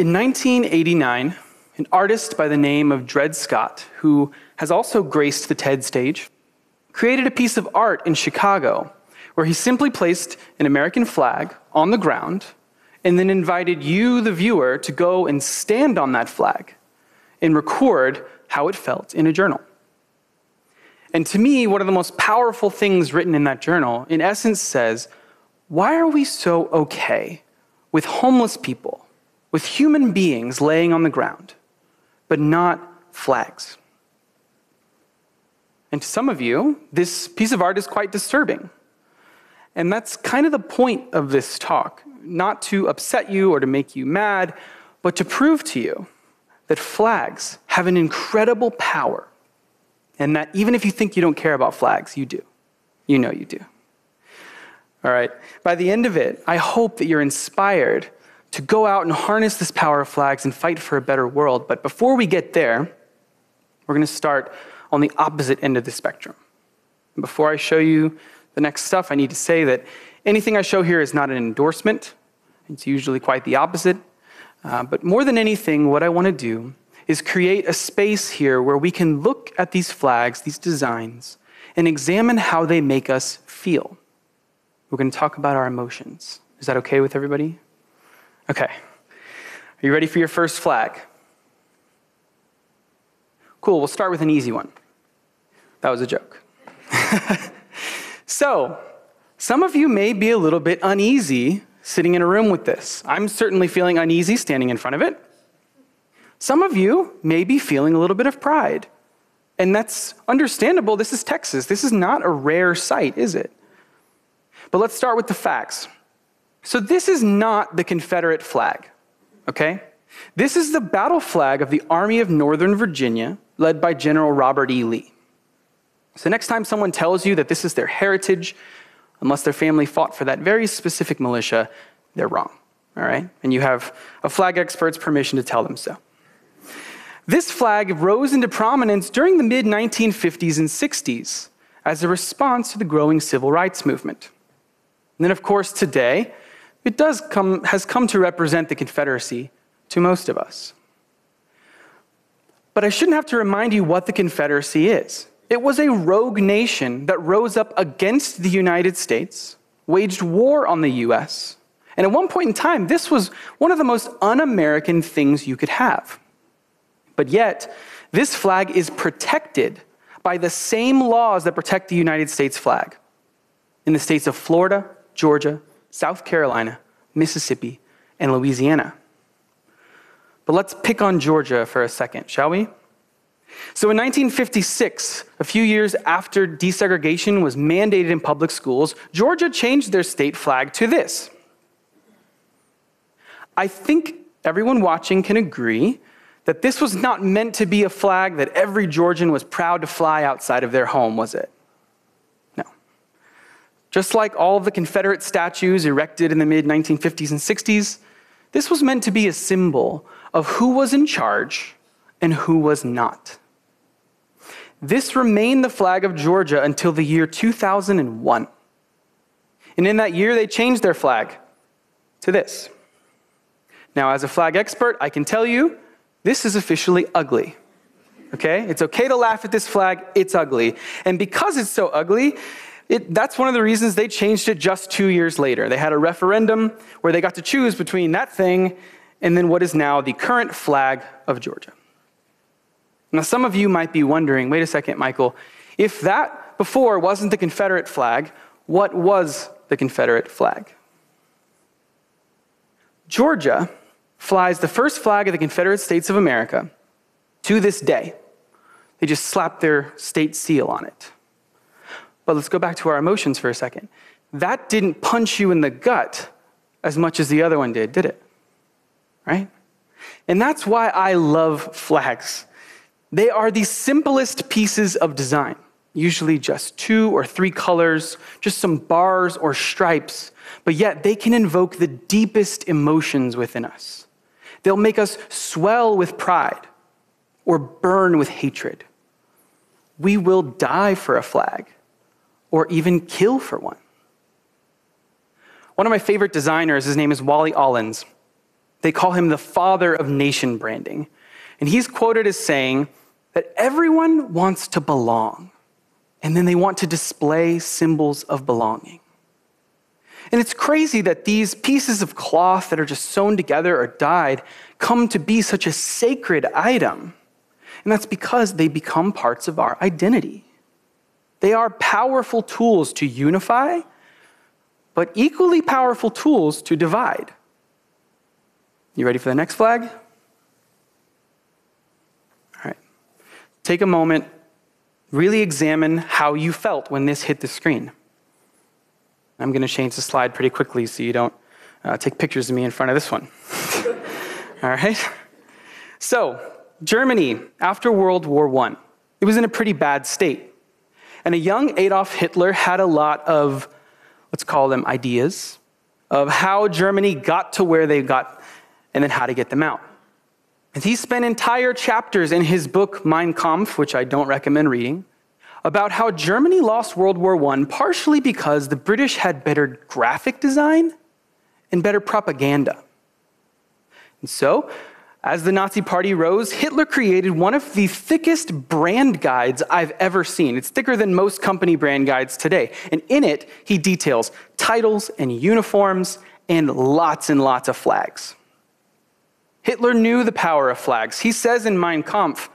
In 1989, an artist by the name of Dread Scott, who has also graced the TED stage, created a piece of art in Chicago where he simply placed an American flag on the ground and then invited you, the viewer, to go and stand on that flag and record how it felt in a journal. And to me, one of the most powerful things written in that journal, in essence, says, Why are we so okay with homeless people, with human beings laying on the ground, but not flags? And to some of you, this piece of art is quite disturbing. And that's kind of the point of this talk not to upset you or to make you mad, but to prove to you that flags have an incredible power and that even if you think you don't care about flags, you do. You know you do. All right. By the end of it, I hope that you're inspired to go out and harness this power of flags and fight for a better world. But before we get there, we're going to start on the opposite end of the spectrum. And before I show you the next stuff, I need to say that anything I show here is not an endorsement. It's usually quite the opposite. Uh, but more than anything, what I want to do is create a space here where we can look at these flags, these designs, and examine how they make us feel. We're going to talk about our emotions. Is that okay with everybody? Okay. Are you ready for your first flag? Cool, we'll start with an easy one. That was a joke. so, some of you may be a little bit uneasy sitting in a room with this. I'm certainly feeling uneasy standing in front of it. Some of you may be feeling a little bit of pride. And that's understandable. This is Texas. This is not a rare sight, is it? But let's start with the facts. So, this is not the Confederate flag, okay? This is the battle flag of the Army of Northern Virginia, led by General Robert E. Lee. So, next time someone tells you that this is their heritage, unless their family fought for that very specific militia, they're wrong, all right? And you have a flag expert's permission to tell them so. This flag rose into prominence during the mid 1950s and 60s as a response to the growing civil rights movement. And then, of course, today, it does come, has come to represent the Confederacy to most of us. But I shouldn't have to remind you what the Confederacy is. It was a rogue nation that rose up against the United States, waged war on the US, and at one point in time, this was one of the most un American things you could have. But yet, this flag is protected by the same laws that protect the United States flag in the states of Florida, Georgia, South Carolina, Mississippi, and Louisiana. But let's pick on Georgia for a second, shall we? So in 1956, a few years after desegregation was mandated in public schools, Georgia changed their state flag to this. I think everyone watching can agree that this was not meant to be a flag that every Georgian was proud to fly outside of their home, was it? Just like all of the Confederate statues erected in the mid 1950s and 60s, this was meant to be a symbol of who was in charge and who was not. This remained the flag of Georgia until the year 2001. And in that year, they changed their flag to this. Now, as a flag expert, I can tell you this is officially ugly. Okay? It's okay to laugh at this flag, it's ugly. And because it's so ugly, it, that's one of the reasons they changed it just two years later. They had a referendum where they got to choose between that thing and then what is now the current flag of Georgia. Now, some of you might be wondering wait a second, Michael, if that before wasn't the Confederate flag, what was the Confederate flag? Georgia flies the first flag of the Confederate States of America to this day. They just slap their state seal on it. But let's go back to our emotions for a second. That didn't punch you in the gut as much as the other one did, did it? Right? And that's why I love flags. They are the simplest pieces of design, usually just two or three colors, just some bars or stripes, but yet they can invoke the deepest emotions within us. They'll make us swell with pride or burn with hatred. We will die for a flag or even kill for one. One of my favorite designers, his name is Wally Olins. They call him the father of nation branding. And he's quoted as saying that everyone wants to belong, and then they want to display symbols of belonging. And it's crazy that these pieces of cloth that are just sewn together or dyed come to be such a sacred item. And that's because they become parts of our identity. They are powerful tools to unify, but equally powerful tools to divide. You ready for the next flag? All right. Take a moment, really examine how you felt when this hit the screen. I'm going to change the slide pretty quickly so you don't uh, take pictures of me in front of this one. All right? So, Germany, after World War I, it was in a pretty bad state. And a young Adolf Hitler had a lot of, let's call them ideas, of how Germany got to where they got and then how to get them out. And he spent entire chapters in his book, Mein Kampf, which I don't recommend reading, about how Germany lost World War I partially because the British had better graphic design and better propaganda. And so, as the Nazi Party rose, Hitler created one of the thickest brand guides I've ever seen. It's thicker than most company brand guides today. And in it, he details titles and uniforms and lots and lots of flags. Hitler knew the power of flags. He says in Mein Kampf,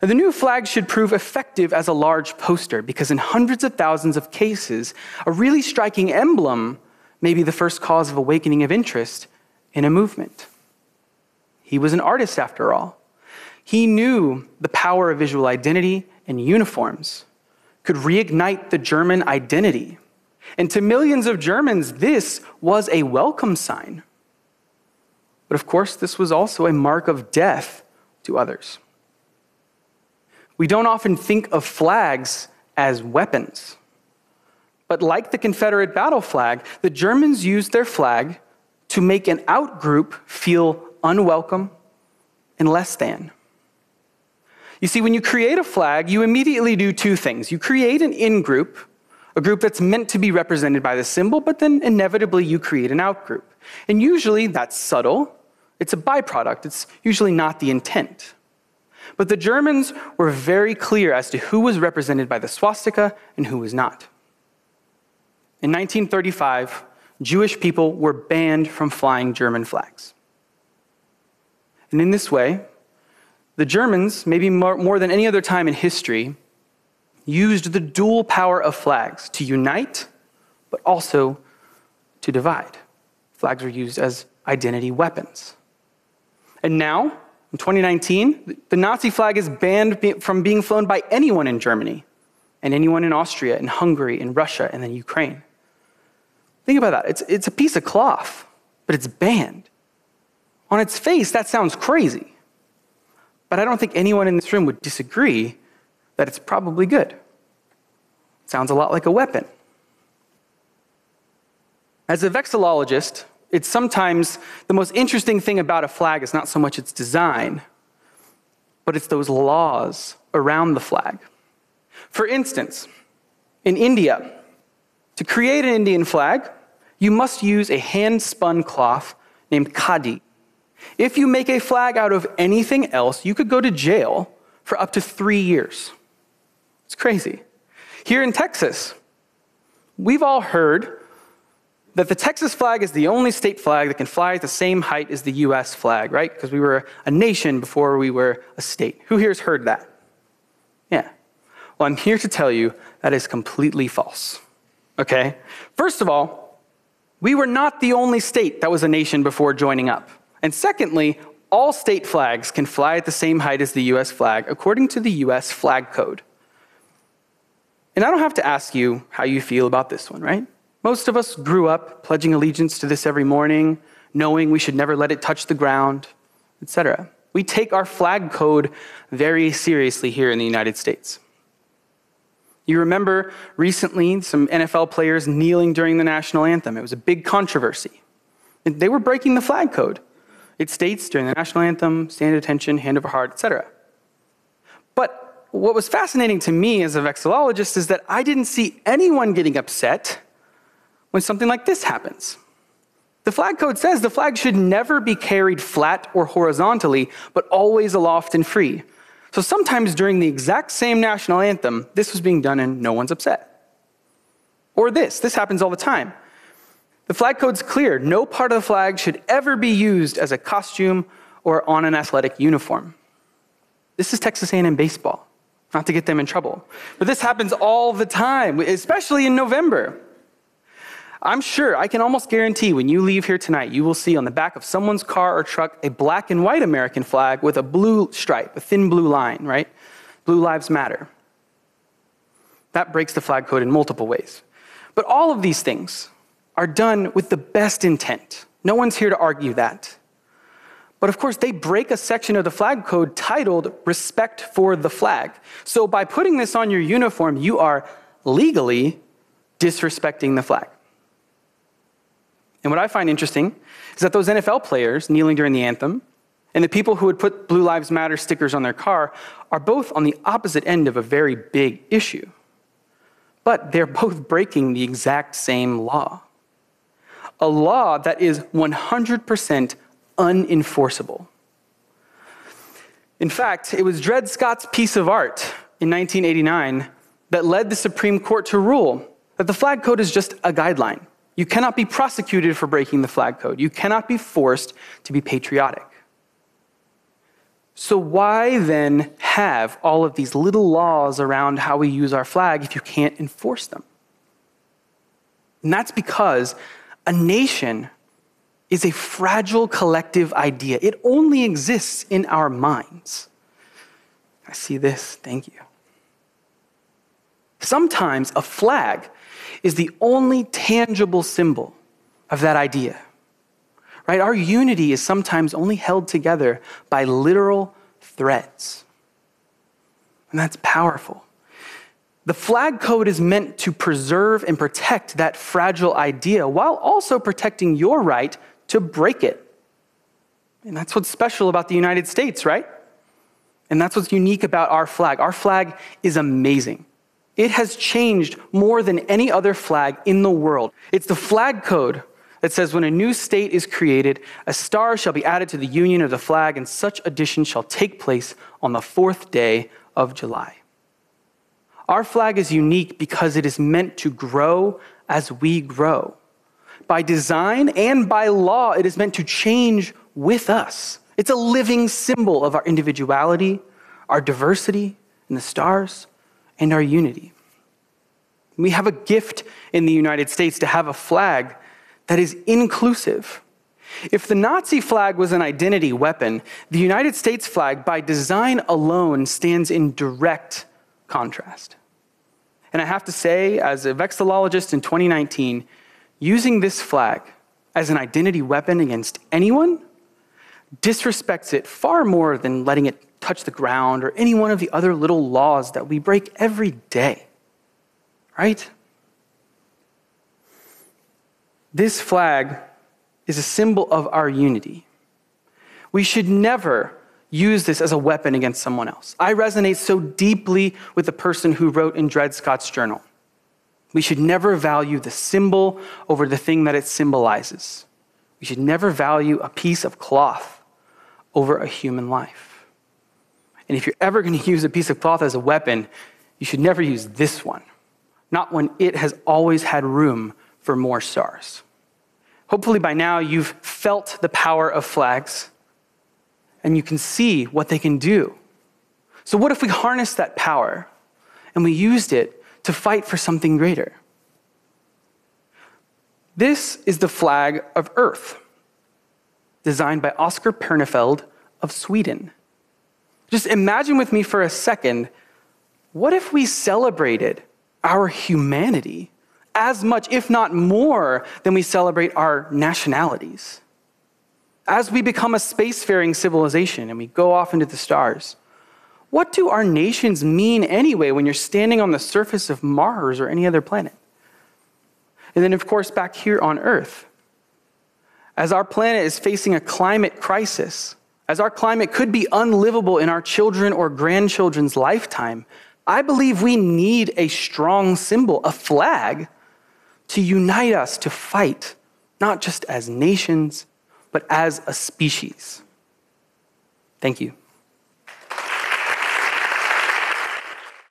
the new flag should prove effective as a large poster because, in hundreds of thousands of cases, a really striking emblem may be the first cause of awakening of interest in a movement. He was an artist, after all. He knew the power of visual identity and uniforms could reignite the German identity. And to millions of Germans, this was a welcome sign. But of course, this was also a mark of death to others. We don't often think of flags as weapons. But like the Confederate battle flag, the Germans used their flag to make an outgroup feel unwelcome and less than. You see, when you create a flag, you immediately do two things. You create an in group, a group that's meant to be represented by the symbol, but then inevitably you create an out group. And usually that's subtle, it's a byproduct, it's usually not the intent. But the Germans were very clear as to who was represented by the swastika and who was not. In 1935, Jewish people were banned from flying German flags. And in this way, the Germans, maybe more, than any other time in history, used the dual power of flags to unite, but also to divide. Flags were used as identity weapons. And now, in 2019, the Nazi flag is banned from being flown by anyone in Germany and anyone in Austria and Hungary and Russia and then Ukraine. Think about that. It's, it's a piece of cloth, but it's banned. On its face, that sounds crazy. But I don't think anyone in this room would disagree that it's probably good. It sounds a lot like a weapon. As a vexillologist, it's sometimes the most interesting thing about a flag is not so much its design, but it's those laws around the flag. For instance, in India, to create an Indian flag, you must use a hand spun cloth named khadi. If you make a flag out of anything else, you could go to jail for up to three years. It's crazy. Here in Texas, we've all heard that the Texas flag is the only state flag that can fly at the same height as the US flag, right? Because we were a nation before we were a state. Who here has heard that? Yeah. Well, I'm here to tell you that is completely false. Okay? First of all, we were not the only state that was a nation before joining up. And secondly, all state flags can fly at the same height as the US flag according to the US flag code. And I don't have to ask you how you feel about this one, right? Most of us grew up pledging allegiance to this every morning, knowing we should never let it touch the ground, etc. We take our flag code very seriously here in the United States. You remember recently some NFL players kneeling during the national anthem. It was a big controversy. They were breaking the flag code. It states during the national anthem, stand at attention, hand over heart, etc. But what was fascinating to me as a vexillologist is that I didn't see anyone getting upset when something like this happens. The flag code says the flag should never be carried flat or horizontally, but always aloft and free. So sometimes during the exact same national anthem, this was being done and no one's upset. Or this, this happens all the time. The flag code's clear. No part of the flag should ever be used as a costume or on an athletic uniform. This is Texas A&M baseball, not to get them in trouble. But this happens all the time, especially in November. I'm sure, I can almost guarantee when you leave here tonight, you will see on the back of someone's car or truck a black and white American flag with a blue stripe, a thin blue line, right? Blue Lives Matter. That breaks the flag code in multiple ways. But all of these things are done with the best intent. No one's here to argue that. But of course, they break a section of the flag code titled Respect for the Flag. So by putting this on your uniform, you are legally disrespecting the flag. And what I find interesting is that those NFL players kneeling during the anthem and the people who would put Blue Lives Matter stickers on their car are both on the opposite end of a very big issue. But they're both breaking the exact same law. A law that is 100% unenforceable. In fact, it was Dread Scott's piece of art in 1989 that led the Supreme Court to rule that the flag code is just a guideline. You cannot be prosecuted for breaking the flag code. You cannot be forced to be patriotic. So, why then have all of these little laws around how we use our flag if you can't enforce them? And that's because a nation is a fragile collective idea. It only exists in our minds. I see this. Thank you. Sometimes a flag is the only tangible symbol of that idea. Right? Our unity is sometimes only held together by literal threads. And that's powerful. The flag code is meant to preserve and protect that fragile idea while also protecting your right to break it. And that's what's special about the United States, right? And that's what's unique about our flag. Our flag is amazing. It has changed more than any other flag in the world. It's the flag code that says when a new state is created, a star shall be added to the union of the flag, and such addition shall take place on the fourth day of July. Our flag is unique because it is meant to grow as we grow. By design and by law, it is meant to change with us. It's a living symbol of our individuality, our diversity in the stars, and our unity. We have a gift in the United States to have a flag that is inclusive. If the Nazi flag was an identity weapon, the United States flag, by design alone, stands in direct contrast. And I have to say, as a vexillologist in 2019, using this flag as an identity weapon against anyone disrespects it far more than letting it touch the ground or any one of the other little laws that we break every day. Right? This flag is a symbol of our unity. We should never use this as a weapon against someone else. I resonate so deeply with the person who wrote in Dread Scott's journal. We should never value the symbol over the thing that it symbolizes. We should never value a piece of cloth over a human life. And if you're ever going to use a piece of cloth as a weapon, you should never use this one, not when it has always had room for more stars. Hopefully, by now, you've felt the power of flags and you can see what they can do. So, what if we harness that power and we used it to fight for something greater? This is the flag of Earth, designed by Oskar Pernefeldt of Sweden. Just imagine with me for a second what if we celebrated our humanity as much, if not more, than we celebrate our nationalities? As we become a spacefaring civilization and we go off into the stars, what do our nations mean anyway when you're standing on the surface of Mars or any other planet? And then, of course, back here on Earth, as our planet is facing a climate crisis, as our climate could be unlivable in our children or grandchildren's lifetime, I believe we need a strong symbol, a flag, to unite us to fight not just as nations, but as a species. Thank you.